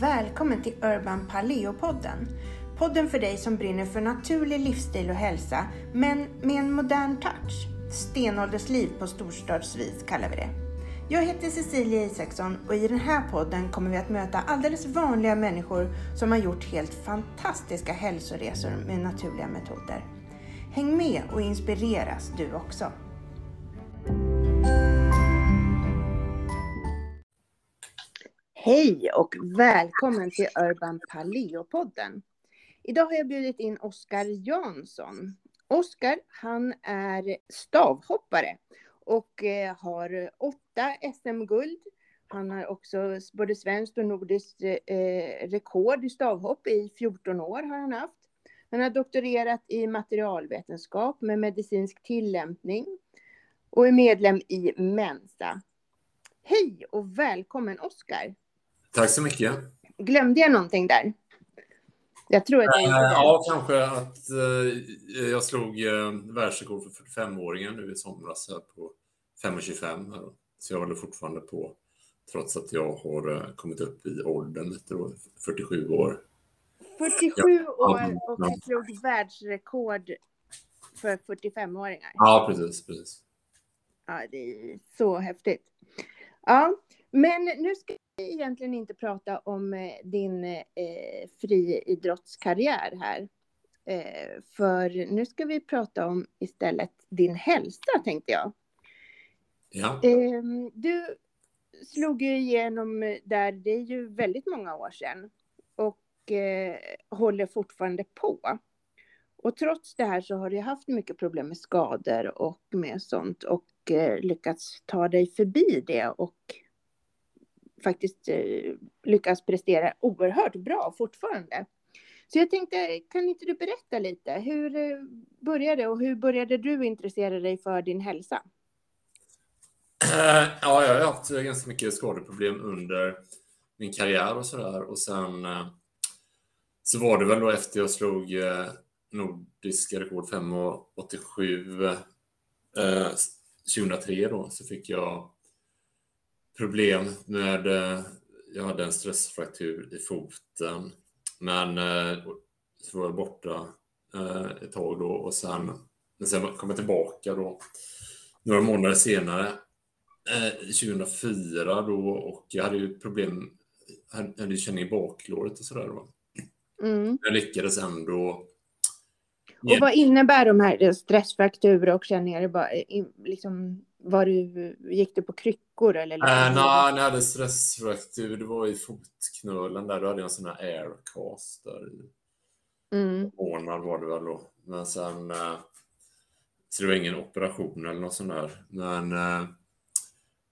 Välkommen till Urban Paleo-podden. Podden för dig som brinner för naturlig livsstil och hälsa, men med en modern touch. Stenåldersliv på storstadsvis kallar vi det. Jag heter Cecilia Isaksson och i den här podden kommer vi att möta alldeles vanliga människor som har gjort helt fantastiska hälsoresor med naturliga metoder. Häng med och inspireras du också. Hej och välkommen till Urban Paleo-podden. Idag har jag bjudit in Oskar Jansson. Oskar, han är stavhoppare och eh, har åtta SM-guld. Han har också både svenskt och nordiskt eh, eh, rekord i stavhopp i 14 år har han haft. Han har doktorerat i materialvetenskap med medicinsk tillämpning och är medlem i Mensa. Hej och välkommen Oskar! Tack så mycket. Glömde jag någonting där? Jag tror att jag det. Ja, kanske att eh, jag slog eh, världsrekord för 45-åringen nu i somras här på 5.25. Så jag håller fortfarande på trots att jag har eh, kommit upp i åldern lite då, 47 år. 47 år och jag slog världsrekord för 45-åringar. Ja, precis, precis. Ja, det är så häftigt. Ja, men nu ska egentligen inte prata om eh, din eh, friidrottskarriär här. Eh, för nu ska vi prata om istället din hälsa, tänkte jag. Ja. Eh, du slog ju igenom där, det är ju väldigt många år sedan. Och eh, håller fortfarande på. Och trots det här så har du haft mycket problem med skador och med sånt och eh, lyckats ta dig förbi det och faktiskt eh, lyckas prestera oerhört bra fortfarande. Så jag tänkte, kan inte du berätta lite? Hur eh, började och hur började du intressera dig för din hälsa? Eh, ja, jag har haft ganska mycket skadeproblem under min karriär och sådär. Och sen eh, så var det väl då efter jag slog nordiska rekord 5,87 2003 då så fick jag problem med, eh, jag hade en stressfraktur i foten, men eh, så var jag borta eh, ett tag då och sen, men sen kom jag tillbaka då några månader senare, 2004 då och jag hade ju problem, hade känning i baklåret och sådär då. Mm. Jag lyckades ändå och vad innebär de här stressfrakturer och känningar? Liksom, var du, gick du på kryckor eller? Liksom? Äh, nej, jag hade stressfraktur. Det var i fotknölen där. Då hade jag en sån här aircast där i. Mm. Månad var det väl då. Men sen. Eh, så det var ingen operation eller något sånt där. Men. Eh,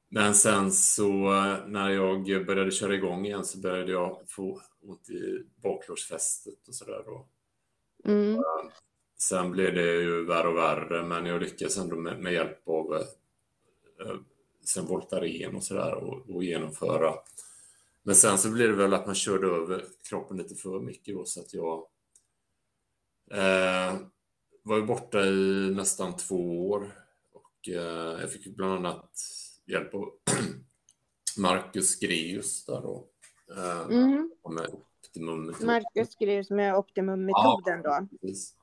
men sen så eh, när jag började köra igång igen så började jag få ont i baklårsfästet och sådär då. Mm. Sen blev det ju värre och värre, men jag lyckades ändå med, med hjälp av sen Voltaren och sådär och, och genomföra. Men sen så blev det väl att man körde över kroppen lite för mycket då, så att jag eh, var ju borta i nästan två år och eh, jag fick bland annat hjälp av Marcus Greus där då. Eh, mm. Med optimum Marcus Greus med optimummetoden ja, då. Precis.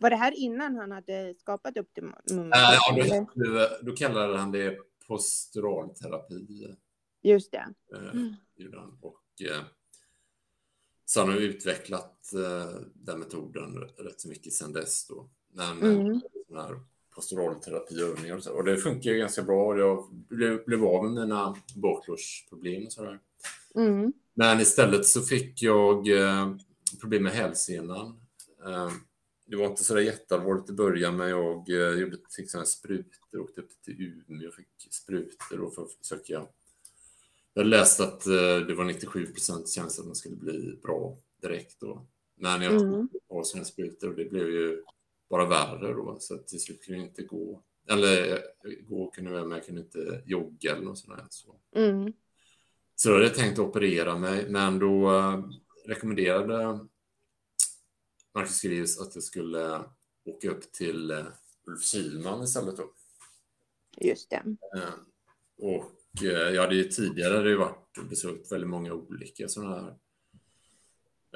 Var det här innan han hade skapat Optimum? Ja, då, då kallade han det posturalterapi. Just det. Eh, mm. Och, eh, så han har utvecklat eh, den metoden rätt så mycket sedan dess. Då. Men mm. posturalterapiövningar och, så. och det funkar ganska bra. Jag blev, blev av med mina baklårsproblem och sådär. Mm. Men istället så fick jag problem med hälsenan det var inte så där jätteallvarligt i början, men jag eh, gjorde, fick sådana sprutor, åkte upp till Umeå och fick sprutor då för att försöka. Jag läste att eh, det var 97 procent chans att man skulle bli bra direkt då. Men jag mm. har sådana sprutor och det blev ju bara värre då, så att till slut kunde jag inte gå. Eller eh, gå kunde jag, men jag kunde inte jogga eller något sånt där. Så. Mm. så då hade jag tänkt operera mig, men då rekommenderade Marcus Skrivs att jag skulle åka upp till uh, Ulf Kilman istället då. Just det. Uh, och uh, jag hade ju tidigare det varit besökt väldigt många olika sådana här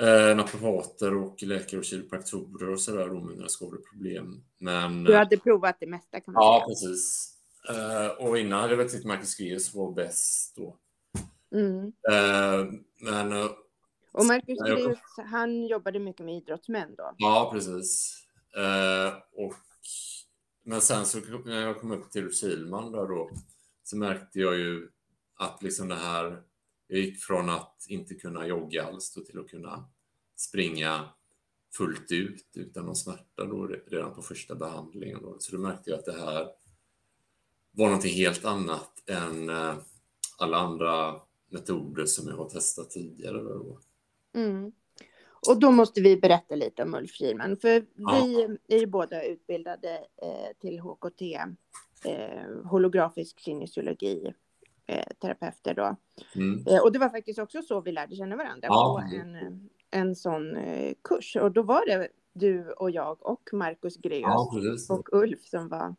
eh, naprapater och läkare och kiropraktorer och sådär då med några skadeproblem. Men, du hade provat det mesta kan man ja, säga. precis. Eh, och innan hade jag väl tyckt Marcus Greus var bäst då. Mm. Eh, men... Och Marcus Greus, han jobbade mycket med idrottsmän då. Ja, precis. Eh, och, men sen så när jag kom upp till Kilman där då så märkte jag ju att liksom det här, jag gick från att inte kunna jogga alls till att kunna springa fullt ut utan någon smärta då redan på första behandlingen. Då. Så då märkte jag att det här var någonting helt annat än eh, alla andra metoder som jag har testat tidigare. Då. Mm. Och då måste vi berätta lite om Ulf Kihlman, för Ja. vi är ju båda utbildade eh, till HKT, eh, holografisk kinesiologi, eh, terapeuter då. Mm. Eh, och det var faktiskt också så vi lärde känna varandra Ja, på en, en sån eh, kurs. Och då var det du och jag och Marcus Greus Ja, och Ulf som var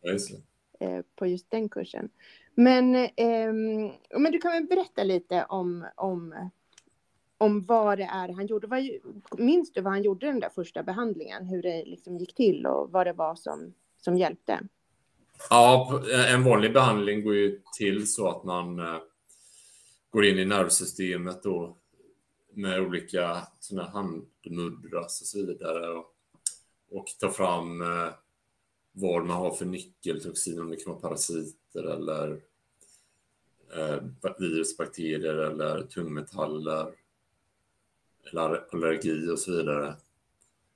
eh, på just den kursen. Men, ehm, men du kan väl berätta lite om, om, om vad det är han gjorde. Vad, minns du vad han gjorde den där första behandlingen? Hur det liksom gick till och vad det var som, som hjälpte? Ja, en vanlig behandling går ju till så att man eh, går in i nervsystemet då med olika såna handmuddras och så vidare och, och tar fram eh, vad man har för nyckeltoxin, om det kan vara parasiter eller eh, virus, bakterier eller tungmetaller allergi och så vidare.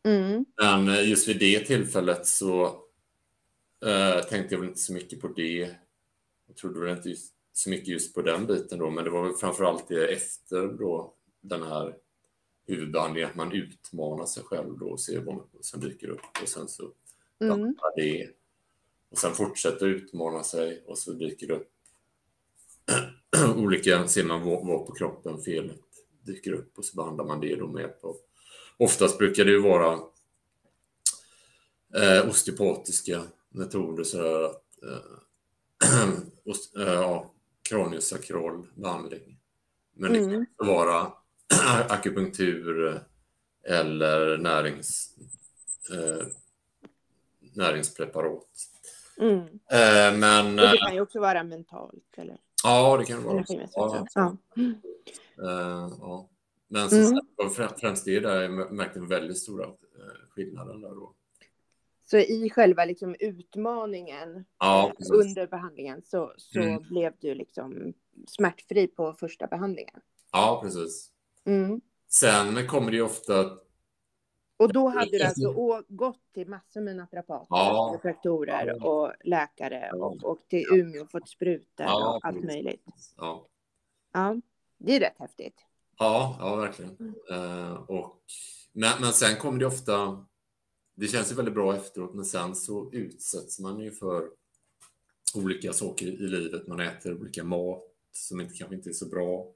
Mm. Men eh, just vid det tillfället så eh, tänkte jag väl inte så mycket på det. Jag trodde väl inte just, så mycket just på den biten då, men det var väl framför allt det efter då den här huvudbehandlingen, att man utmanar sig själv då och ser vad som dyker upp och sen så Mm. det. Och sen fortsätter utmana sig och så dyker det upp olika, ser man vad, på kroppen felet dyker upp och så behandlar man det då med hjälp av Oftast brukar det ju vara eh, osteopatiska metoder så här att eh, ost, eh, ja, kraniosakral behandling. Men det kan Mm. vara akupunktur eller närings, eh, näringspreparat. Mm. Eh, men Och det eh, kan ju också vara mentalt eller ja, det kan det vara. Ja, Ja. Eh, ja. Men som Mm. sagt, främst det där jag märkte en väldigt stora eh, skillnaden där då. Så i själva liksom utmaningen Ja, under behandlingen så, så Mm. blev du liksom smärtfri på första behandlingen. Ja, precis. Mm. Sen kommer det ju ofta... Och då hade du alltså å- gått till massor med naprapater, Ja. kiropraktorer och läkare och åkt till Umeå och fått sprutor Ja, och allt möjligt. Ja, Ja, det är rätt häftigt. ja, ja verkligen. Eh, och, men, men sen kommer det ofta... Det känns ju väldigt bra efteråt, men sen så utsätts man ju för olika saker i livet. Man äter olika mat som inte, kanske inte är så bra.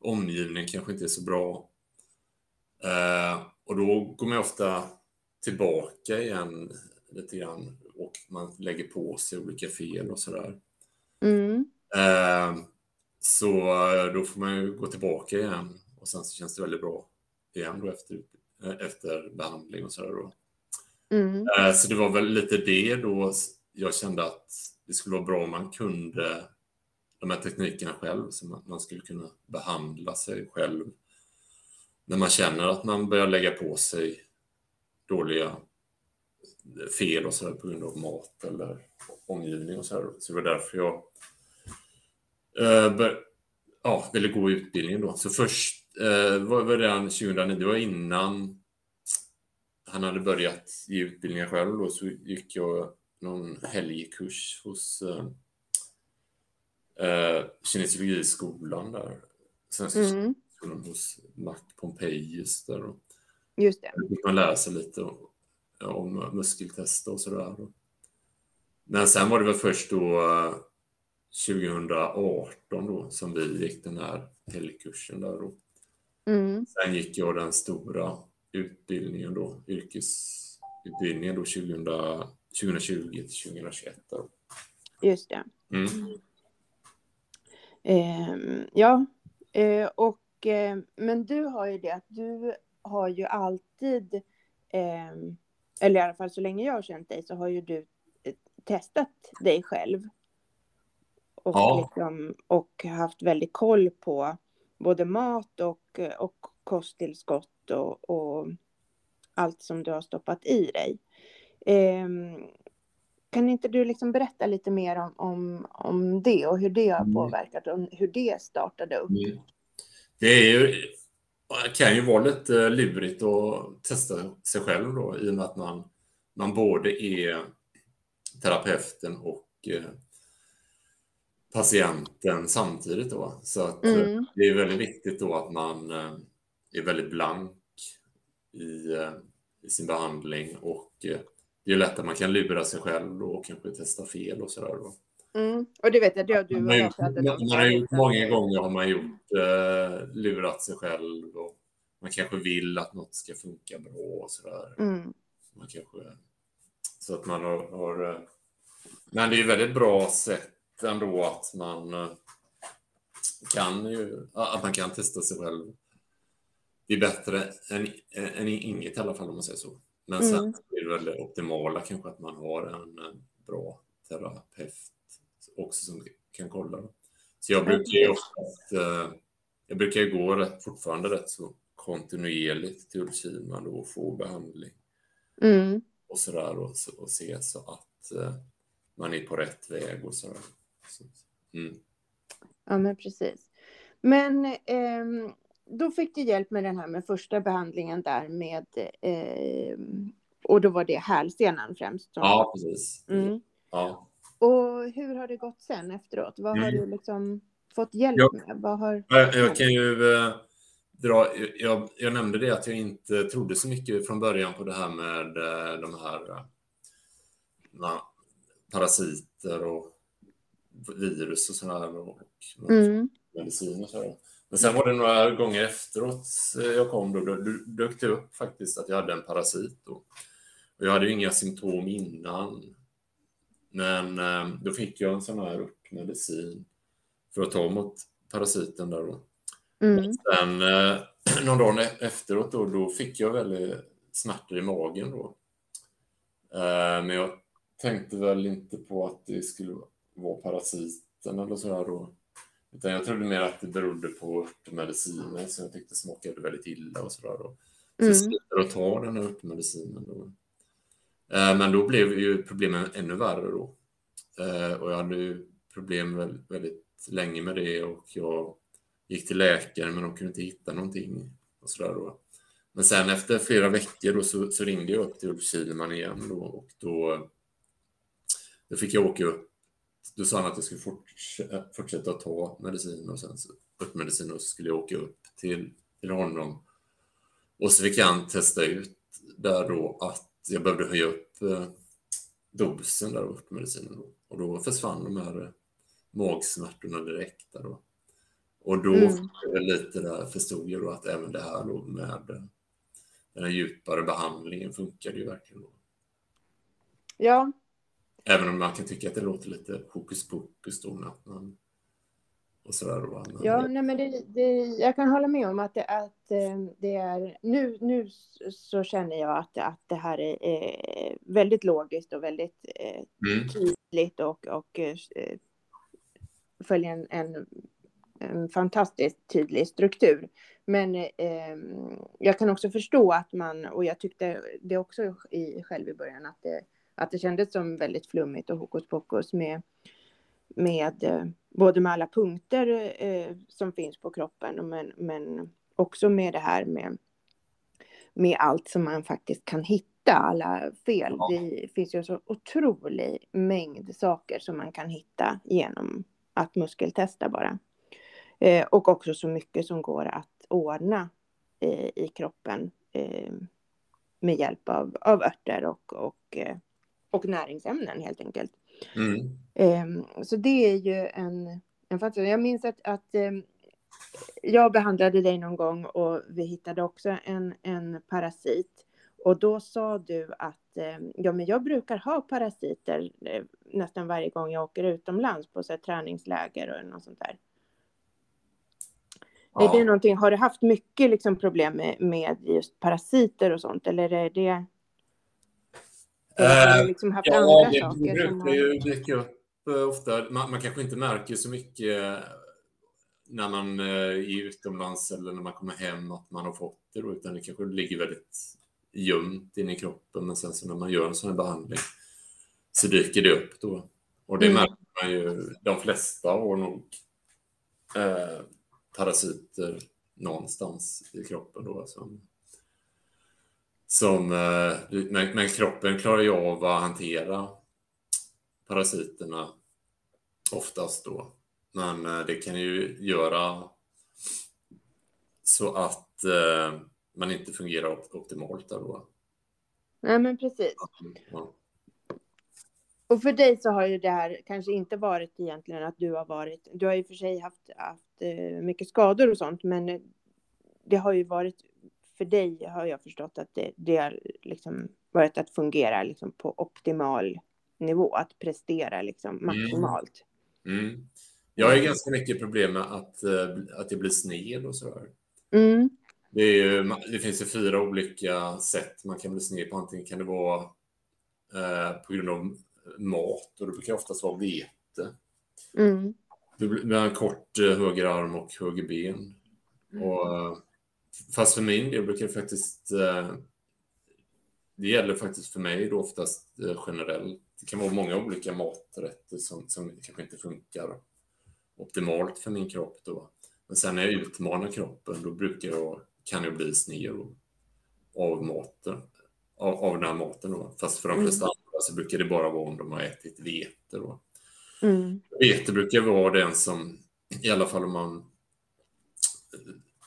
Omgivningen kanske inte är så bra. Eh, och då går man ofta tillbaka igen lite grann och man lägger på sig olika fel och sådär. Mm. Eh, så eh, då får man ju gå tillbaka igen och sen så känns det väldigt bra igen då efter, eh, efter behandling och sådär då. Mm. Eh, Så det var väl lite det då jag kände att det skulle vara bra om man kunde de här teknikerna själv, så man skulle kunna behandla sig själv när man känner att man börjar lägga på sig dåliga fel och så på grund av mat eller omgivning och så här. Så det var därför jag ja, ville gå utbildningen då. Så först eh, var det redan 2009, det var innan han hade börjat ge utbildningar själv då, så gick jag någon helgkurs hos eh, eh, kinesiologiskolan där. Svenska Mm. skolan hos Mac Pompejus där. Och Just det. då fick man lära sig lite om, om muskeltester och sådär. Men sen var det väl först då eh, 2018 då som vi gick den här helgkursen där då. Mm. Sen gick jag den stora utbildningen då, yrkesutbildningen då 2000, 2020 till 2021. Då. Just det. Mm. Ehm, ja, eh, och, eh, men du har ju det att du har ju alltid, eh, eller i alla fall så länge jag har känt dig, så har ju du eh, testat dig själv. Och, ja. liksom, och haft väldigt koll på både mat och, och kosttillskott och, och allt som du har stoppat i dig. Eh, kan inte du liksom berätta lite mer om, om, om det och hur det har mm. påverkat och hur det startade upp? Mm. Det är ju, kan ju vara lite lurigt att testa sig själv då i och med att man, man både är terapeuten och eh, patienten samtidigt. Då. Så att eh, mm. det är väldigt viktigt då att man eh, är väldigt blank i, i sin behandling och det är lätt att man kan lura sig själv och kanske testa fel och sådär. Mm. Och det vet jag, det har du man, gjort, man, man har gjort många gånger har man gjort eh, lurat sig själv och man kanske vill att något ska funka bra och sådär. Mm. Man kanske, så att man har, har eh, men det är väldigt bra sätt ändå att man eh, kan ju, att man kan testa sig själv. Det är bättre än, än inget i alla fall om man säger så. Men sen mm. är det väl det optimala kanske att man har en, bra terapeut också som kan kolla. Så jag brukar ju oftast, eh, jag brukar gå rätt, fortfarande rätt så kontinuerligt till Ulf Kihlman och få behandling. Mm. Och sådär och, och se så att uh, man är på rätt väg och sådär. Mm. Ja men precis. Men eh, då fick du hjälp med den här med första behandlingen där med eh, och då var det hälsenan främst. Ja, precis. Mm. Ja. Och hur har det gått sen efteråt? Vad har mm. du liksom fått hjälp jag, med? Vad har... Jag kan ju äh, dra, jag, jag, nämnde det att jag inte trodde så mycket från början på det här med äh, de här äh, parasiter och virus och sådär och, och mm. medicin och sådär. Men sen var det några gånger efteråt jag kom då, då dök det upp faktiskt att jag hade en parasit. Då. Och jag hade ju inga symptom innan. Men eh, då fick jag en sån här medicin för att ta mot parasiten där då. Mm. Sen eh, någon dag efteråt då, då fick jag väldigt smärtor i magen då. Eh, men jag tänkte väl inte på att det skulle vara parasiten eller sådär då. Utan jag trodde mer att det berodde på örtmedicinen som jag tyckte smakade väldigt illa och sådär då. Så mm. jag slutade att ta den här örtmedicinen då. Eh, men då blev ju problemen ännu värre då. Eh, och jag hade ju problem väldigt, väldigt länge med det och jag gick till läkare men de kunde inte hitta någonting. Och så då. Men sen efter flera veckor då så, så ringde jag upp till Ulf Kihlman igen då, och då, då fick jag åka upp. Då sa han att jag skulle fortsätta, ta medicin och sen upp medicin och så skulle jag åka upp till, till honom. Och så fick han testa ut där då att jag behövde höja upp eh, dosen där av medicinen då. och då försvann de här eh, magsmärtorna direkt. Där då. Och då mm. lite där förstod jag då att även det här då med eh, den här djupare behandlingen funkade ju verkligen. Då. Ja. Även om man kan tycka att det låter lite hokus pokus då, man och sådär. Då. Ja, nej, men det, det, jag kan hålla med om att det, att eh, det är... Nu, nu så känner jag att, att det här är, är väldigt logiskt och väldigt eh, mm. tydligt och, och eh, följer en, en, en, fantastiskt tydlig struktur. Men eh, jag kan också förstå att man, och jag tyckte det också i, själv i början, att det, att det kändes som väldigt flummigt och hokus pokus med med eh, både med alla punkter eh, som finns på kroppen men, men också med det här med, med allt som man faktiskt kan hitta, alla fel. Ja. Det finns ju så otrolig mängd saker som man kan hitta genom att muskeltesta bara. Eh, och också så mycket som går att ordna eh, i kroppen eh, med hjälp av, av örter och, och, eh, och näringsämnen helt enkelt. Mm. Um, så det är ju en, en faktor. Jag minns att, att um, jag behandlade dig någon gång och vi hittade också en, en parasit. Och då sa du att um, ja, men jag brukar ha parasiter uh, nästan varje gång jag åker utomlands på så träningsläger och något sånt där. Ja. Är det någonting, har du haft mycket liksom problem med, med just parasiter och sånt eller är det? Eller liksom haft ja, andra det, saker brukar ju dyka upp eh, ofta. Man, man, kanske inte märker så mycket när man eh, är utomlands eller när man kommer hem att man har fått det då, utan det kanske ligger väldigt gömt inne i kroppen. Men sen så när man gör en sån här behandling så dyker det upp då. Och det mm. märker man ju, de flesta har nog eh, parasiter någonstans i kroppen då som, som eh, men, men, kroppen klarar ju av att hantera parasiterna oftast då. Men eh, det kan ju göra så att eh, man inte fungerar optimalt där då. Nej, men precis. Ja. Och för dig så har ju det här kanske inte varit egentligen att du har varit, du har ju för sig haft, haft mycket skador och sånt, men det har ju varit, för dig har jag förstått att det, det har liksom varit att fungera liksom på optimal nivå, att prestera liksom mm. maximalt. Mm. Mm. Jag har ju ganska mycket problem med att, eh, att det blir sned och sådär. Mm. Det, är det finns ju fyra olika sätt man kan bli sned på. Antingen kan det vara eh, på grund av mat och det brukar oftast vara vete. Mm. Med en kort eh, höger arm och höger ben. Mm. Och, eh, fast för min del brukar det faktiskt eh, det gäller faktiskt för mig då oftast generellt. Det kan vara många olika maträtter som, som kanske inte funkar optimalt för min kropp då. Men sen när jag utmanar kroppen då brukar jag, kan jag bli sned av maten, av, av den här maten då. Fast för de mm. flesta mm så brukar det bara vara om de har ätit vete. Då. Mm. Vete brukar vara den som, i alla fall om man,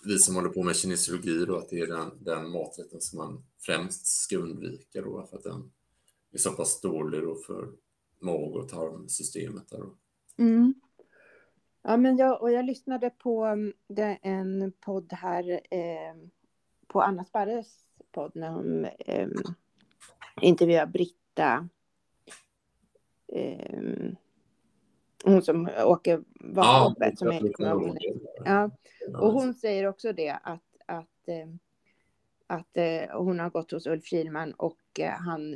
vi som håller på med kinesiologi, då, att det är den, den maträtten som man främst ska undvika då, för att den är så pass dålig då för mag och tarmsystemet. Där då. Mm. Ja, men jag, och jag lyssnade på mm, det, en podd här eh, på Anna Sparres podd när hon eh, intervjuade Britta. eh, hon som åker Vasaloppet. Ja, som är, ja. Och hon säger också det att, att, eh, att eh, hon har gått hos Ulf Kilman och eh, han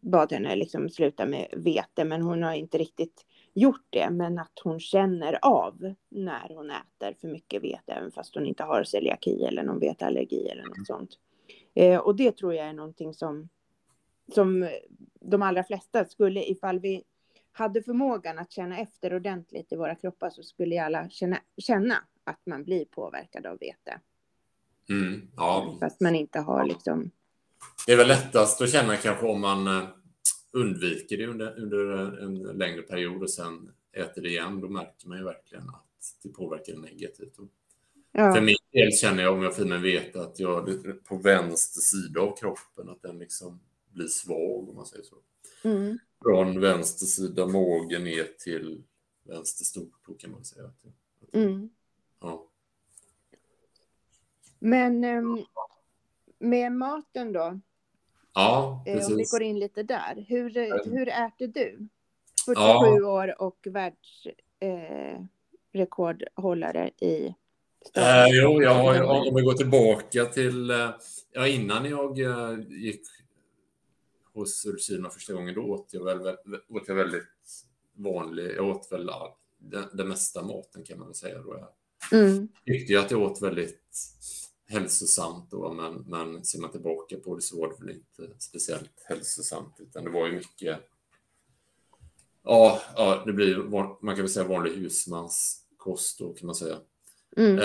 bad henne liksom sluta med vete, men hon har inte riktigt gjort det, men att hon känner av när hon äter för mycket vete, även fast hon inte har celiaki eller någon veteallergi eller något sånt. Eh, och det tror jag är någonting som som de allra flesta skulle, ifall vi hade förmågan att känna efter ordentligt i våra kroppar så skulle alla känna, känna att man blir påverkad av vete. Mm, ja. Fast man inte har liksom... Det är väl lättast att känna kanske om man eh, undviker det under, under en längre period och sen äter det igen. Då märker man ju verkligen att det påverkar negativt. Ja. För min del känner jag, om jag får mig veta, att jag på vänster sida av kroppen, att den liksom blir svag om man säger så. Mm. Från vänster sida mage ner till vänster stortå kan man säga. Mm. Ja. Men ehm, med maten då? Ja, precis. Eh, om vi går in lite där. Hur, hur äter du? 47 ja. år och världsrekordhållare eh, i Eh, jo, jag har, om vi går tillbaka till eh, ja, innan jag eh, gick hos Ulf första gången, då åt jag, väl, åt jag väldigt vanlig, jag åt väl det, det mesta maten kan man väl säga då. Jag mm. tyckte ju att jag åt väldigt hälsosamt då, men, men ser man tillbaka på det så var det väl inte speciellt hälsosamt, utan det var ju mycket Ja, ja det blir, man kan väl säga vanlig husmanskost då kan man säga. Mm. Eh,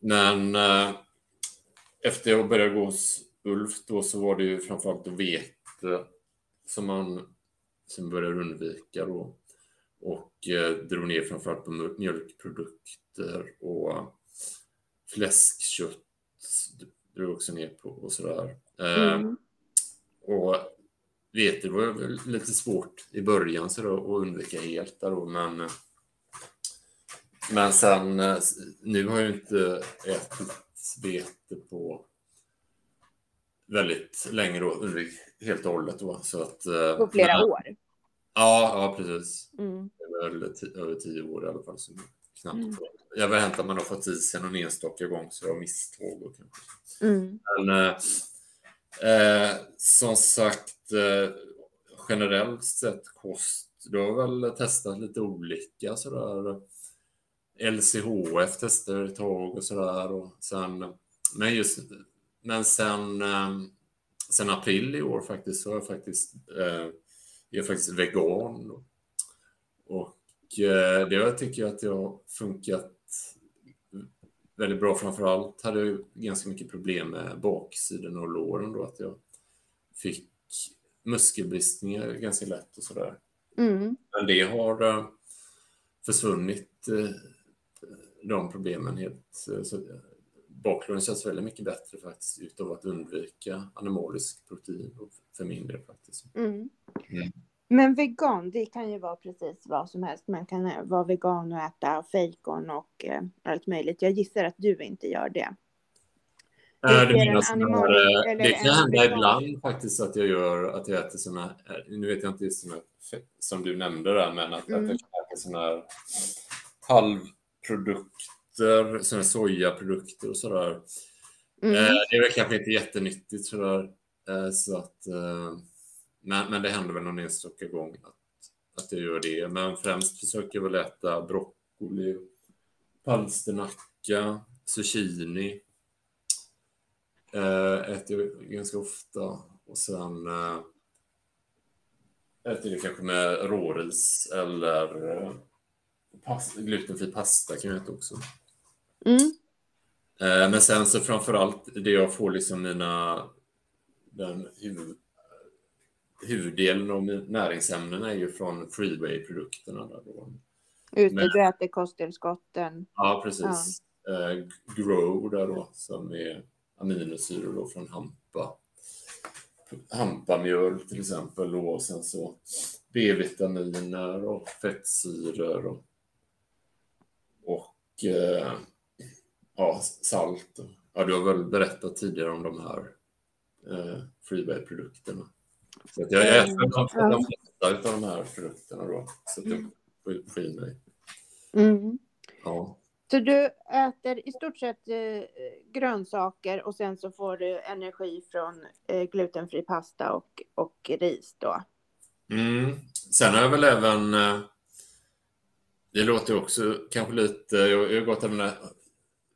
men eh, efter jag började gå hos Ulf då så var det ju framförallt vek som man som börjar undvika då. Och eh, drog ner framförallt på mjölkprodukter och fläskkött drog också ner på och sådär. Eh, mm. och vete var väl lite svårt i början så då, att undvika helt där då, men men sen eh, nu har jag inte ätit vete på väldigt länge då, undvik helt och hållet. Då, så att, eh, På flera men, år? Ja, ja precis. Mm. Över tio år i alla fall. Så knappt mm. jag vill hämta man har fått i sig någon enstaka gång så jag har misstag. Och Mm. Men eh, eh, som sagt, eh, generellt sett kost, du har väl testat lite olika sådär. LCHF testade ett tag och sådär. Och sen, men, just, men sen, eh, sen april i år faktiskt så är jag faktiskt, eh, jag är faktiskt vegan. Och, eh, det tycker jag att det har funkat väldigt bra. Framförallt hade jag ganska mycket problem med baksidan och låren då, att jag fick muskelbristningar ganska lätt och sådär. Mm. Men det har eh, försvunnit, de problemen helt. Så baklåren känns väldigt mycket bättre faktiskt utav att undvika animalisk protein och för min del faktiskt. Mm. Mm. Men vegan, det kan ju vara precis vad som helst. Man kan eh, vara vegan och äta fejkon och eh, allt möjligt. Jag gissar att du inte gör det. Äh, Det såna animal- här, eh, eller det en kan hända vegan- ibland faktiskt att jag gör att jag äter såna, eh, nu vet jag inte just såna, som du nämnde där, men att, Mm. att jag kan äta såna här halvprodukter, såna här sojaprodukter och sådär. Mm. Eh, det är väl kanske inte jättenyttigt sådär. Eh, så att, eh, men, men det händer väl någon enstaka gång att, att jag gör det. Men främst försöker jag väl äta broccoli, palsternacka, zucchini. Eh, äter jag ganska ofta. Och sen eh, äter jag kanske med råris eller eh, pas, glutenfri pasta kan jag äta också. Mm. Eh, Men sen så framförallt det jag får liksom mina, den huvud, huvuddelen av näringsämnena är ju från freeway-produkterna. Ute, Men-. Ja, precis. Eh, Grow där då, som är aminosyror då från hampa. Hampamjöl till exempel och sen så B-vitaminer och fettsyror och, och eh, ja, salt. Ja, du har väl berättat tidigare om de här eh, freeway-produkterna. Så att jag äter Ja. de flesta av de här produkterna då. Så att jag får få i mig. Mm. Ja. Så du äter i stort sett eh, grönsaker och sen så får du energi från eh, glutenfri pasta och, och ris då. Mm. Sen har jag väl även, eh, det låter också kanske lite, jag jag har gått här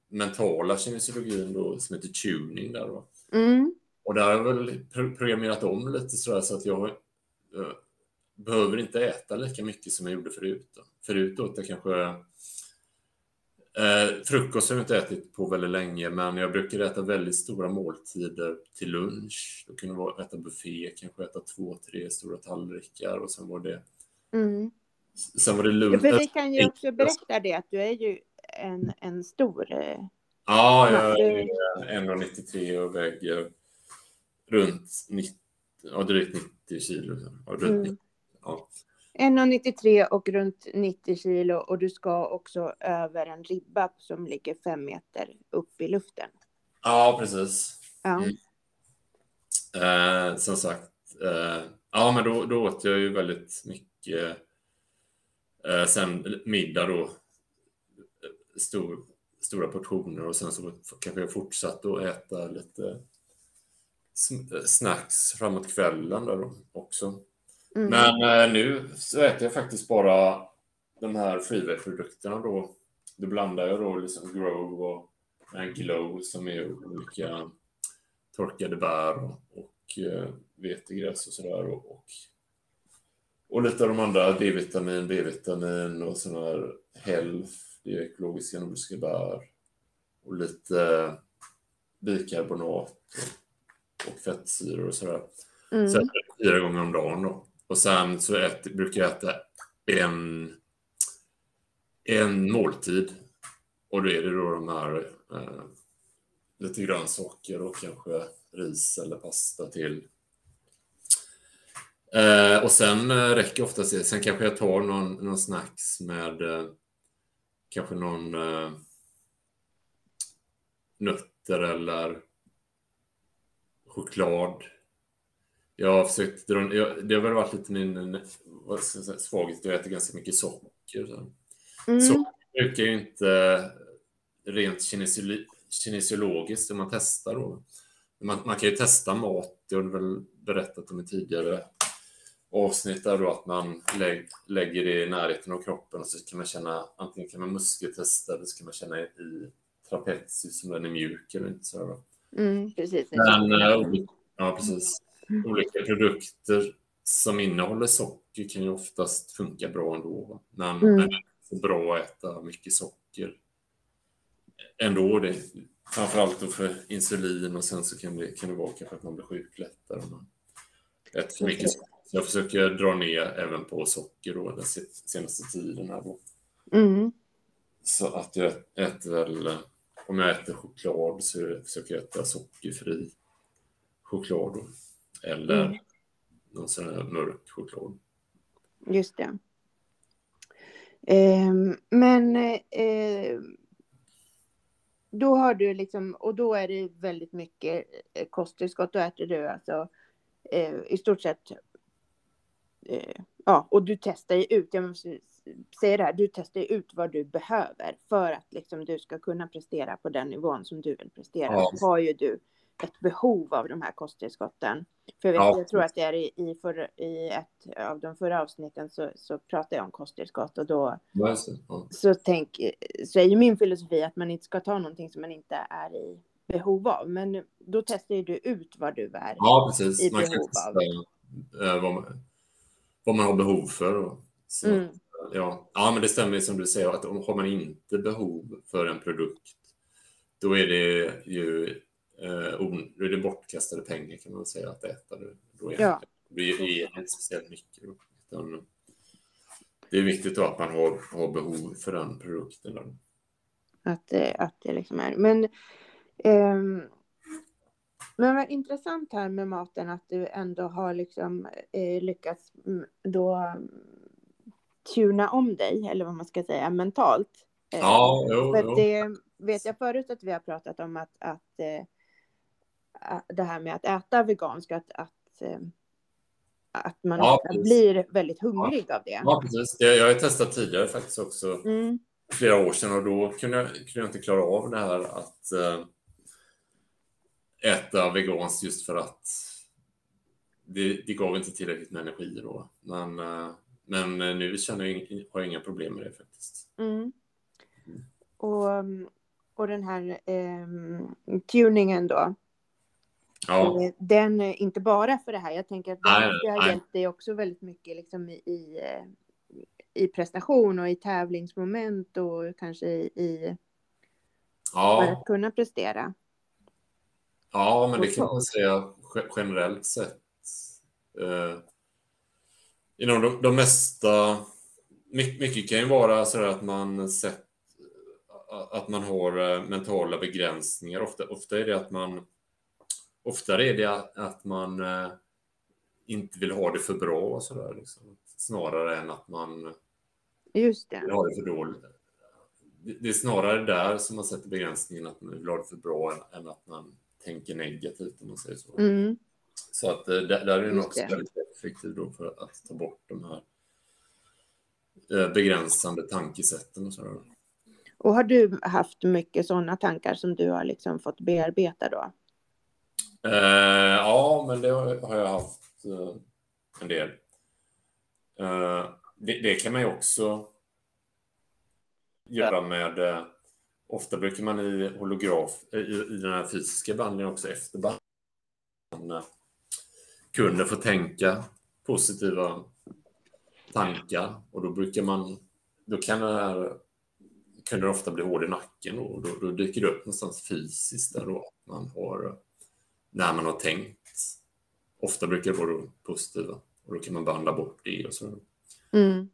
mentala kinesiologin då som heter tuning där då. Mm. Och där har jag väl pro- programmerat om lite sådär så att jag eh, behöver inte äta lika mycket som jag gjorde förut. Då. Förut åt jag kanske Eh, frukost har jag inte ätit på väldigt länge, men jag brukar äta väldigt stora måltider till lunch. Då kunde jag äta buffé, kanske äta två, tre stora tallrikar och sen var det, Mm. sen var det Ja, lunch. för vi kan ju också berätta det att du är ju en, en stor... Eh, Ja, jag är 1,93 och väger runt 90, ja, drygt 90 kilo. Ja, runt Mm. 90, ja. 1,93 och runt 90 kilo och du ska också över en ribba som ligger fem meter upp i luften. ja, precis. Ja. Mm. Eh, som sagt, eh, ja men då, då åt jag ju väldigt mycket. Eh, sen middag då, stor, stora portioner och sen så kanske jag fortsatte att äta lite sn- snacks framåt kvällen där också. Mm. Men eh, nu så äter jag faktiskt bara de här freeway-produkterna då. Då blandar jag då liksom grow och glow som är olika torkade bär och, och eh, vetegräs och sådär. Och, och, och lite av de andra, D-vitamin, B-vitamin och sådana här health, det är ekologiska nordiska bär. Och lite bikarbonat och, fettsyror och sådär. Så Mm. äter jag fyra gånger om dagen då. Och sen så äter, brukar jag äta en, en måltid. Och då är det då de här eh, lite grönsaker och kanske ris eller pasta till. Eh, och sen eh, räcker oftast det. Sen kanske jag tar någon, någon snacks med eh, kanske någon eh, nötter eller choklad. Jag har försökt dra, jag, det har väl varit lite min svaghet, jag äter ganska mycket socker. Så. Mm. Så brukar ju inte rent kinesiologiskt, om man testar då. Man, man, kan ju testa mat, det har du väl berättat om i tidigare avsnitt där då att man lägg, lägger det i närheten av kroppen och så kan man känna, antingen kan man muskeltesta eller så kan man känna i trapezius om den är mjuk eller inte. Så mm, precis. Men, äh, ja, precis. Olika produkter som innehåller socker kan ju oftast funka bra ändå. Men, mm. men det är bra att äta mycket socker ändå. Det, framförallt då för insulin och sen så kan det, kan det vara kanske att man blir sjuk lättare om man äter för mycket socker. Jag försöker dra ner även på socker då den senaste tiden. Här då. Mm. Så att jag äter väl, om jag äter choklad så försöker jag äta sockerfri choklad då. Eller mm. någon sån här mörk choklad. Just det. Eh, men eh, då har du liksom, och då är det väldigt mycket eh, kosttillskott. Då äter du alltså eh, i stort sett, eh, ja, och du testar ju ut, jag måste säga det här, du testar ut vad du behöver för att liksom du ska kunna prestera på den nivån som du vill prestera. Ja. Så har ju du ett behov av de här kosttillskotten. För jag, vet, ja. jag tror att det är i, i, för, i ett av de förra avsnitten så, så pratade jag om kosttillskott och då ja. så, tänk, så är ju min filosofi att man inte ska ta någonting som man inte är i behov av. Men då testar ju du ut vad du är i behov av. Äh, vad, man, vad man har behov för. Så, mm. ja. ja, men det stämmer som du säger att har man inte behov för en produkt då är det ju Eh, är det bortkastade pengar kan man säga att äta det. Då är ja. Det ger inte speciellt mycket. Utan det är viktigt då att man har, har behov för den produkten. Då. Att, att det liksom är. Men, eh, men vad intressant här med maten att du ändå har liksom eh, lyckats mm, då mm, tuna om dig, eller vad man ska säga, mentalt. Eh, ja, jo, för jo. Det vet jag förut att vi har pratat om att, att eh, det här med att äta veganskt, att, att, eh, att man ja, blir väldigt hungrig ja. av det. Ja, precis. Jag har testat tidigare faktiskt också, mm. flera år sedan, och då kunde jag, kunde jag inte klara av det här att äta veganskt just för att det, det gav inte tillräckligt med energi då. Men, äh, men nu känner jag, har jag inga problem med det faktiskt. Mm. Mm. Och, och den här eh, tuningen då, Ja. Eh, den, eh, inte bara för det här, jag tänker att nej, har hjälpt dig också väldigt mycket liksom i, eh, i prestation och i tävlingsmoment och kanske i ja. för att kunna prestera. Ja, men det kan man säga generellt sett. Eh, inom de, de mesta, mycket, mycket kan ju vara så att man sett att man har mentala begränsningar. Ofta, ofta är det att man oftare är det att man eh, inte vill ha det för bra och sådär. Liksom. Snarare än att man Just det. vill ha det för dåligt. Det är snarare där som man sätter begränsningen att man vill ha det för bra än att man tänker negativt om man säger så. Mm. Så att eh, där, där är den också väldigt effektiv då för att ta bort de här eh, begränsande tankesätten och sådär. Och har du haft mycket sådana tankar som du har liksom fått bearbeta då? Uh, ja, men det har jag haft uh, en del. Uh, det, det, kan man ju också göra med... ofta brukar man i holograf, i, i den här fysiska behandlingen också efter behandlingen kunde få tänka positiva tankar och då brukar man, då kan det här, kunde det ofta bli hård i nacken och då, då dyker det upp någonstans fysiskt där då man har när man har tänkt. Ofta brukar det vara positiva och då kan man behandla bort det och så. Mm.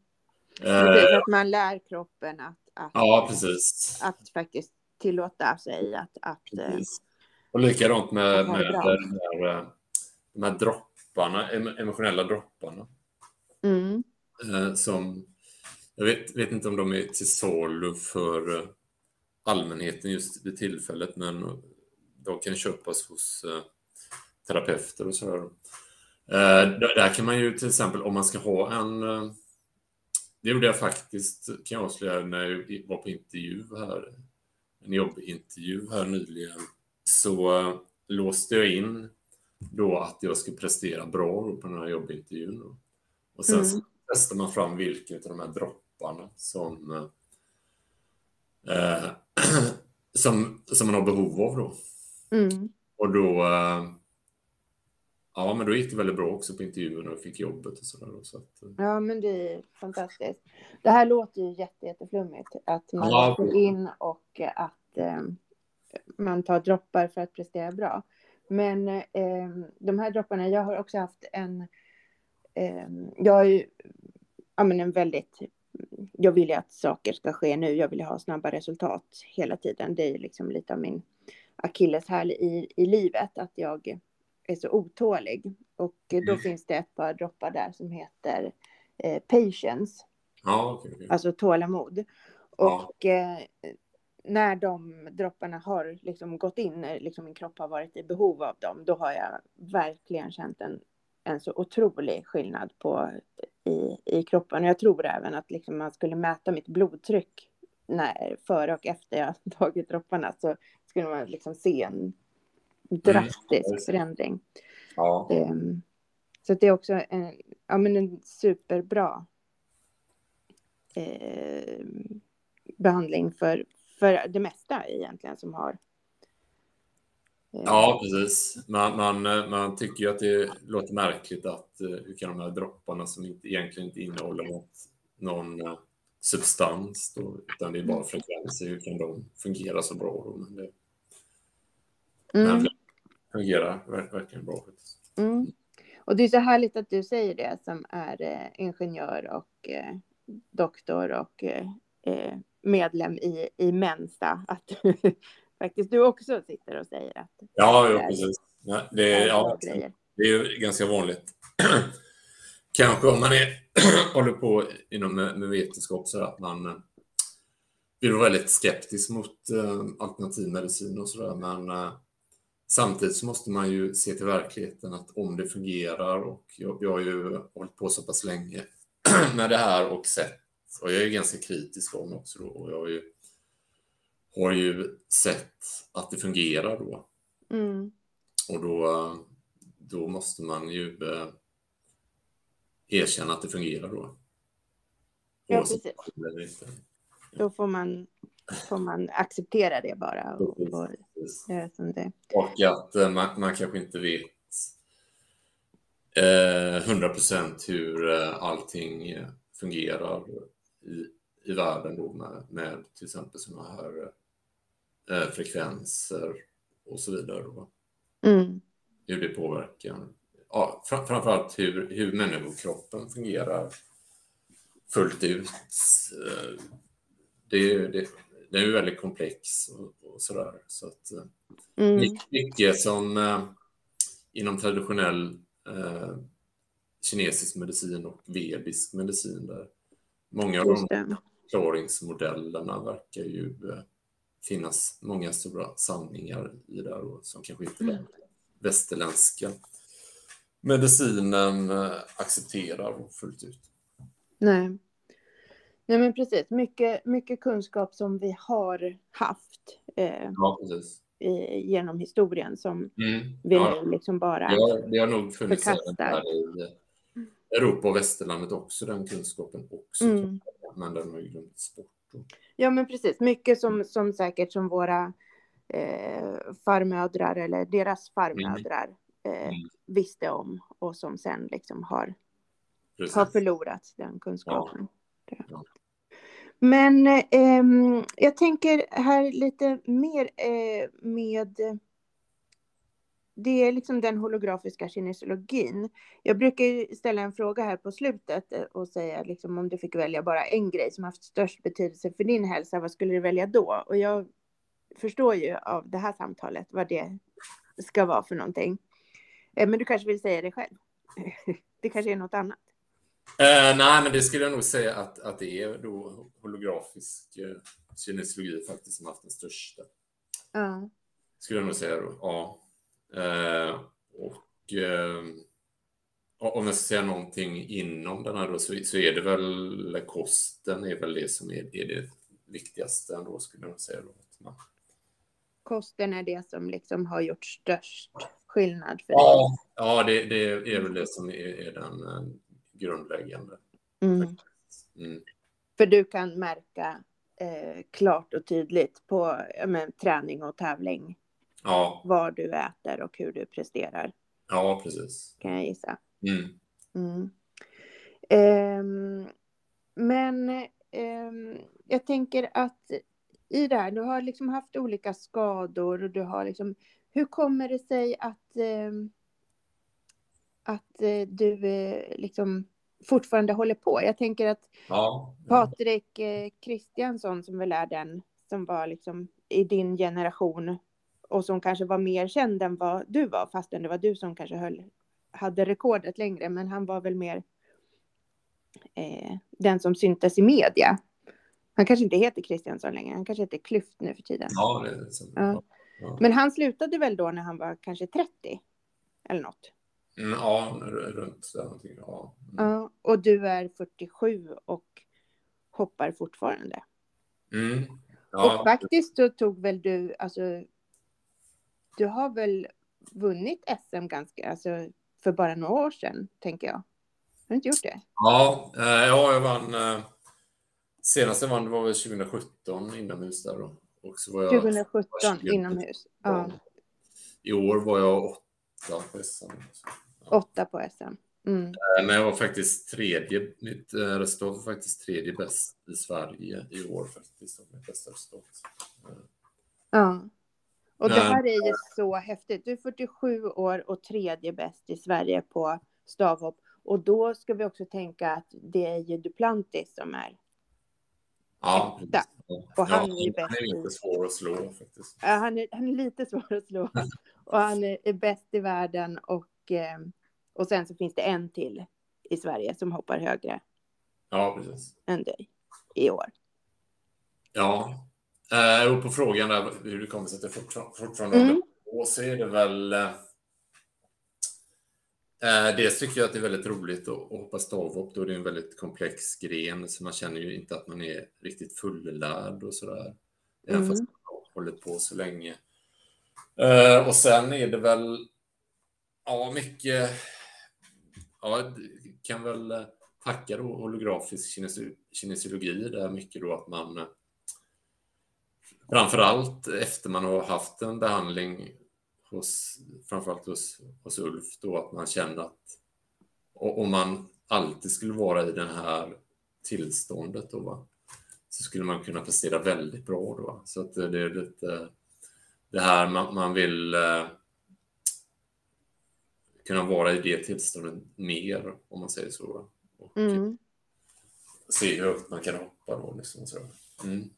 Eh, att man lär kroppen att, att, ja, precis. att faktiskt tillåta sig att... att eh, och likadant med, med här, eh, de här dropparna, emotionella dropparna. Mm. Eh, som, jag vet, vet, inte om de är till salu för allmänheten just vid tillfället, men de kan köpas hos terapeuter och sådär. Där kan man ju till exempel om man ska ha en, det gjorde jag faktiskt, kan jag avslöja, när jag var på intervju här, en jobbintervju här nyligen, så uh, låste jag in då att jag skulle prestera bra på den här jobbintervjun. Då. Och sen mm. testar man fram vilken av de här dropparna som, uh, som, som man har behov av då. Mm. Och då uh, Ja, men då gick det väldigt bra också på intervjun och fick jobbet och sådär. Så att... Eh. Ja, men det är fantastiskt. Det här låter ju jätte, jätteflummigt. Att man ja. går in och att eh, man tar droppar för att prestera bra. Men eh, de här dropparna, jag har också haft en... Eh, jag har ju ja, men en väldigt... Jag vill ju att saker ska ske nu. Jag vill ha snabba resultat hela tiden. Det är liksom lite av min akilleshäl i, i livet. Att jag är så otålig. Och då mm. finns det ett par droppar där som heter eh, patience. Ja, okay, okay. Alltså tålamod. Ja. Och eh, när de dropparna har liksom gått in, när liksom min kropp har varit i behov av dem, då har jag verkligen känt en, en så otrolig skillnad på, i, i kroppen. Och jag tror även att liksom man skulle mäta mitt blodtryck när, före och efter jag tagit dropparna så skulle man liksom se en drastisk mm. förändring. Ja. Um, så det är också en, ja, men en superbra eh, behandling för, för det mesta egentligen som har. Eh... Ja, precis. Man, man, man tycker ju att det låter märkligt att eh, hur kan de här dropparna som inte, egentligen inte innehåller något, någon uh, substans, då, utan det är bara frekvenser, hur kan de fungera så bra? Då? Men det, mm. men fungerar verkligen bra. Mm. Och det är så härligt att du säger det som är eh, ingenjör och eh, doktor och eh, eh medlem i, i Mensa. Att faktiskt du också sitter och säger att ja, jo, precis. Ja, det, är, ja, det är ju ganska vanligt. Kanske om man är, håller på inom med, med vetenskap så att man eh, blir väldigt skeptisk mot eh, alternativmedicin och sådär. Men eh, Samtidigt så måste man ju se till verkligheten att om det fungerar och jag, jag har ju hållit på så pass länge med det här och sett och jag är ganska kritisk om också då och jag har ju, har ju sett att det fungerar då. Mm. Och då, då måste man ju eh, erkänna att det fungerar då. Ja, precis. Då får man får man acceptera det bara och, och göra som det. Och att eh, man, man kanske inte vet eh, 100 procent hur eh, allting fungerar i, i världen då med, med till exempel sådana här eh, frekvenser och så vidare. Mm. Hur det påverkar. Ja, fram, framförallt hur, hur människokroppen fungerar fullt ut. Eh, det, det, den är ju väldigt komplex och, och sådär. Så att, eh, mm. Mycket som eh, inom traditionell eh, kinesisk medicin och vedisk medicin. Där många av de förklaringsmodellerna verkar ju eh, finnas många stora sanningar i där och som kanske inte den västerländska medicinen eh, accepterar fullt ut. Nej. Nej, men precis. Mycket, mycket kunskap som vi har haft eh, ja, i, genom historien som mm. vi ja. nu liksom bara ja, det har nog funnits här i Europa och västerlandet också, den kunskapen också. Mm. Men den har ju glömts bort. Ja, men precis. Mycket som, som säkert som våra eh, farmödrar eller deras farmödrar mm. eh, mm. visste om och som sen liksom har, har förlorat den kunskapen. Ja. Men eh, jag tänker här lite mer eh, med det är liksom den holografiska kinesiologin. Jag brukar ställa en fråga här på slutet eh, och säga liksom om du fick välja bara en grej som haft störst betydelse för din hälsa, vad skulle du välja då? Och jag förstår ju av det här samtalet vad det ska vara för någonting. Eh, men du kanske vill säga det själv? Det kanske är något annat? Uh, nej, men det skulle jag nog säga att, att det är då holografisk uh, kinesiologi faktiskt som haft den största. Uh. Skulle jag nog säga då, ja. Uh, och om jag ska säga någonting inom den här då, så, så är det väl kosten är väl det som är, är det viktigaste ändå skulle jag säga. Då. Kosten är det som liksom har gjort störst skillnad för ja, dig? Ja, det, det är väl det som är, är den uh, grundläggande. Mm. Mm. För du kan märka eh, klart och tydligt på men, träning och tävling ja. vad du äter och hur du presterar. Ja, precis. Kan jag gissa. Mm. Um, men um, jag tänker att i det här, du har liksom haft olika skador och du har liksom, hur kommer det sig att, um, att uh, du uh, liksom fortfarande håller på? Jag tänker att ja. Patrik uh, Kristiansson som väl är den som var liksom i din generation och som kanske var mer känd än vad du var, fastän det var du som kanske höll, hade rekordet längre, men han var väl mer eh, den som syntes i media. Han kanske inte heter Kristiansson längre, han kanske heter Klyft nu för tiden. Ja, det är så. Ja. Ja. Men han slutade väl då när han var kanske 30? Eller något? Mm, ja, runt där någonting. Ja. Mm. ja. Och du är 47 och hoppar fortfarande. Mm. Ja. Och faktiskt så tog väl du, alltså, du har väl vunnit SM ganska, alltså för bara några år sedan, tänker jag. Har du inte gjort det? Ja, eh, ja jag vann. Eh, senast jag vann var väl 2017 inomhus där då. Och så var jag 2017 inomhus. Ja. I år var jag åtta på SM. Åtta på SM. Mm. Eh, men jag var faktiskt tredje, mitt resultat var faktiskt tredje bäst i Sverige i år faktiskt. Mitt bästa resultat. Ja. Och det här är ju så häftigt. Du är 47 år och tredje bäst i Sverige på stavhopp. Och då ska vi också tänka att det är ju Duplantis som är Ja, etta. Och han ja, är ju bäst. Han är lite svår att slå faktiskt. Ja, han är, han är lite svår att slå. och han är, är bäst i världen och, eh, och sen så finns det en till i Sverige som hoppar högre. Ja, precis. Än dig i år. Ja, Eh, och på frågan där hur det kommer sig att det fortfarande mm. på så är det väl eh, eh, Dels tycker jag att det är väldigt roligt att, hoppa stavhopp. Då det är en väldigt komplex gren, så man känner ju inte att man är riktigt fullärd och sådär. Även mm. fast man har hållit på så länge. Eh, och sen är det väl ja, mycket... Ja, kan väl eh, tacka då holografisk kinesiologi Det är mycket då att man eh, framförallt efter man har haft en behandling hos, framförallt hos, hos Ulf, då att man känner att om man alltid skulle vara i det här tillståndet då, va, så skulle man kunna prestera väldigt bra då. Så att det är lite det här man, man vill eh, kunna vara i det tillståndet mer, om man säger så. Och mm. se hur högt man kan hoppa då. Liksom, så. Mm.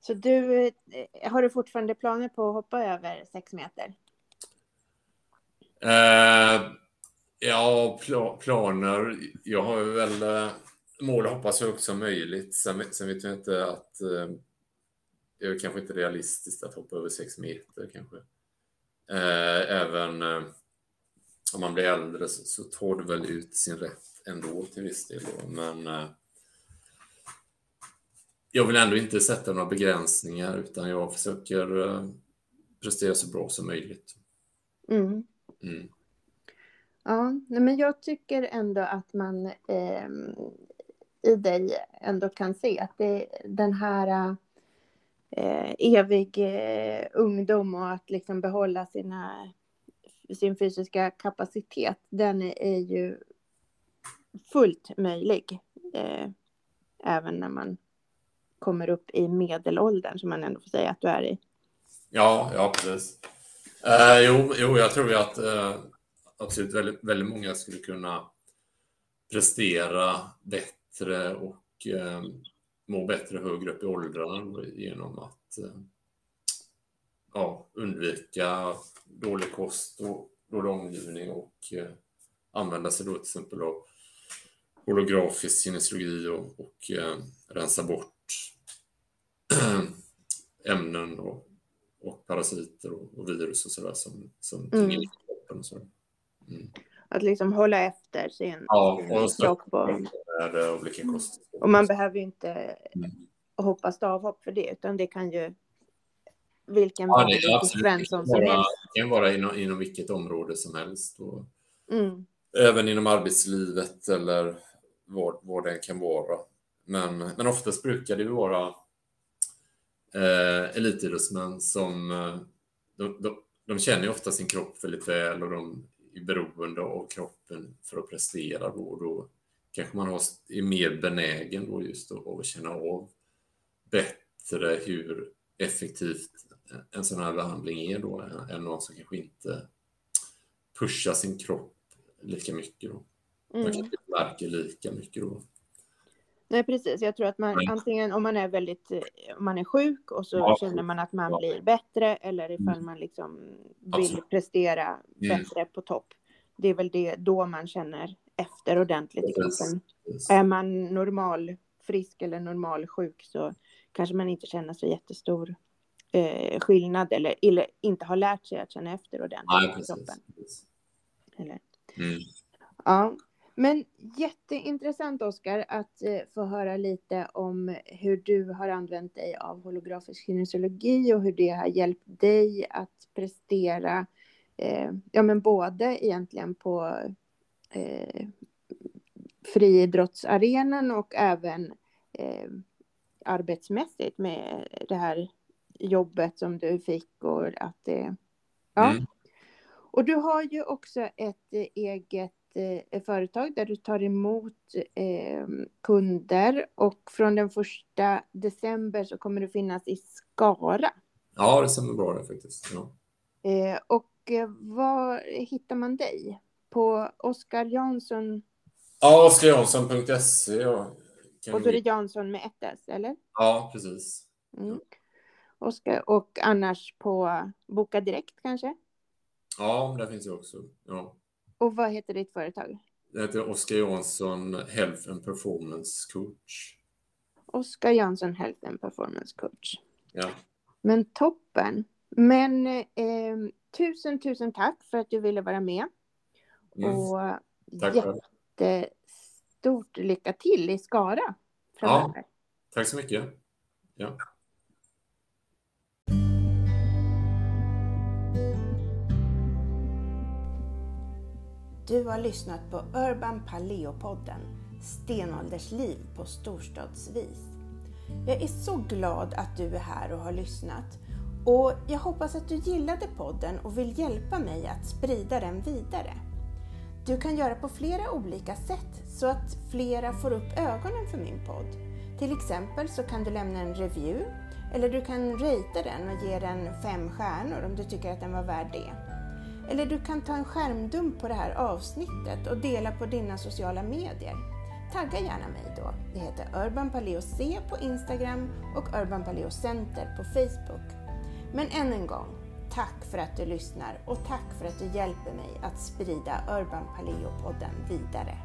Så du, eh, har du fortfarande planer på att hoppa över sex meter? Uh, ja, pl planer. Jag har väl uh, mål att hoppa så högt som möjligt. Sen, sen vet jag inte att uh, det är kanske inte realistiskt att hoppa över sex meter kanske. Även om man blir äldre så, så tar det väl ut sin rätt ändå till viss del. Då. Men jag vill ändå inte sätta några begränsningar utan jag försöker prestera så bra som möjligt. Mm. Mm. Ja, men jag tycker ändå att man eh, i dig ändå kan se att det, den här eh, evig eh, ungdom och att liksom behålla sina, sin fysiska kapacitet, den är ju fullt möjlig. Eh, även när man kommer upp i medelåldern som man ändå får säga att du är i. Ja, ja precis. Eh, jo, jo, jag tror ju att eh, absolut väldigt, väldigt många skulle kunna prestera bättre och eh, må bättre högre upp i åldrarna genom att eh, ja, undvika dålig kost och dålig omgivning och eh, använda sig då till exempel av holografisk kinesiologi och, och eh, rensa bort ämnen och, och parasiter och, och, virus och sådär som, som mm. i kroppen. Och så. Mm. Att liksom hålla efter sin, ja, kropp. Och, olika kost. och man behöver ju inte Mm. hoppa stavhopp för det, utan det kan ju vilken Ja, det är absolut. Som helst. det kan vara inom, inom vilket område som helst. Och Mm. även inom arbetslivet eller vad, vad det än kan vara. Men, men oftast brukar det vara eh, elitidrottsmän som eh, de, de, de känner ju ofta sin kropp väldigt väl och de beroende av kroppen för att prestera. Då, och då kanske man har, är mer benägen då just att, att känna av bättre hur effektivt en sån här behandling är då än- än någon som kanske inte pushar sin kropp lika mycket. Då. Man Mm. kanske inte märker lika mycket då. Nej, precis. Jag tror att man Nej. antingen om man är väldigt, eh, om man är sjuk och så Ja. känner man att man Ja. blir bättre eller ifall Mm. man liksom vill Absolut. prestera Mm. bättre på topp. Det är väl det då man känner efter ordentligt i kroppen. Precis. Är man normal frisk eller normal sjuk så kanske man inte känner så jättestor eh, skillnad eller, eller inte har lärt sig att känna efter ordentligt Nej, i kroppen. Eller? Mm. Ja, men jätteintressant Oskar att eh, få höra lite om hur du har använt dig av holografisk kinesiologi och hur det har hjälpt dig att prestera, eh, ja men både egentligen på eh, friidrottsarenan och även eh, arbetsmässigt med det här jobbet som du fick och att det, ja. Mm. Och du har ju också ett eh, eget företag där du tar emot eh, kunder och från den första december så kommer du finnas i Skara. Ja, det stämmer bra det faktiskt. Ja. Eh, och eh, var hittar man dig? På Oskar Jansson Ja, oskarjansson.se. Ja, och då är det Jansson med ett S, eller? ja, precis. Mm. Oskar, och annars på Boka Direkt kanske? Ja, där finns jag också. Ja. Och vad heter ditt företag? Det heter Oskar Jansson Health and Performance Coach. Oskar Jansson Health and Performance Coach. Ja. Men toppen. Men eh, tusen, tusen tack för att du ville vara med. Mm. Och Tack jättestort lycka till i Skara framöver. Tack så mycket. Ja. Du har lyssnat på Urban Paleo-podden Stenåldersliv på storstadsvis. Jag är så glad att du är här och har lyssnat. Och jag hoppas att du gillade podden och vill hjälpa mig att sprida den vidare. Du kan göra på flera olika sätt så att flera får upp ögonen för min podd. Till exempel så kan du lämna en review eller du kan ratea den och ge den fem stjärnor om du tycker att den var värd det. Eller du kan ta en skärmdump på det här avsnittet och dela på dina sociala medier. Tagga gärna mig då. Det heter Urban Paleo C på Instagram och Urban Paleo Center på Facebook. Men än en gång, tack för att du lyssnar och tack för att du hjälper mig att sprida Urban Paleo-podden vidare.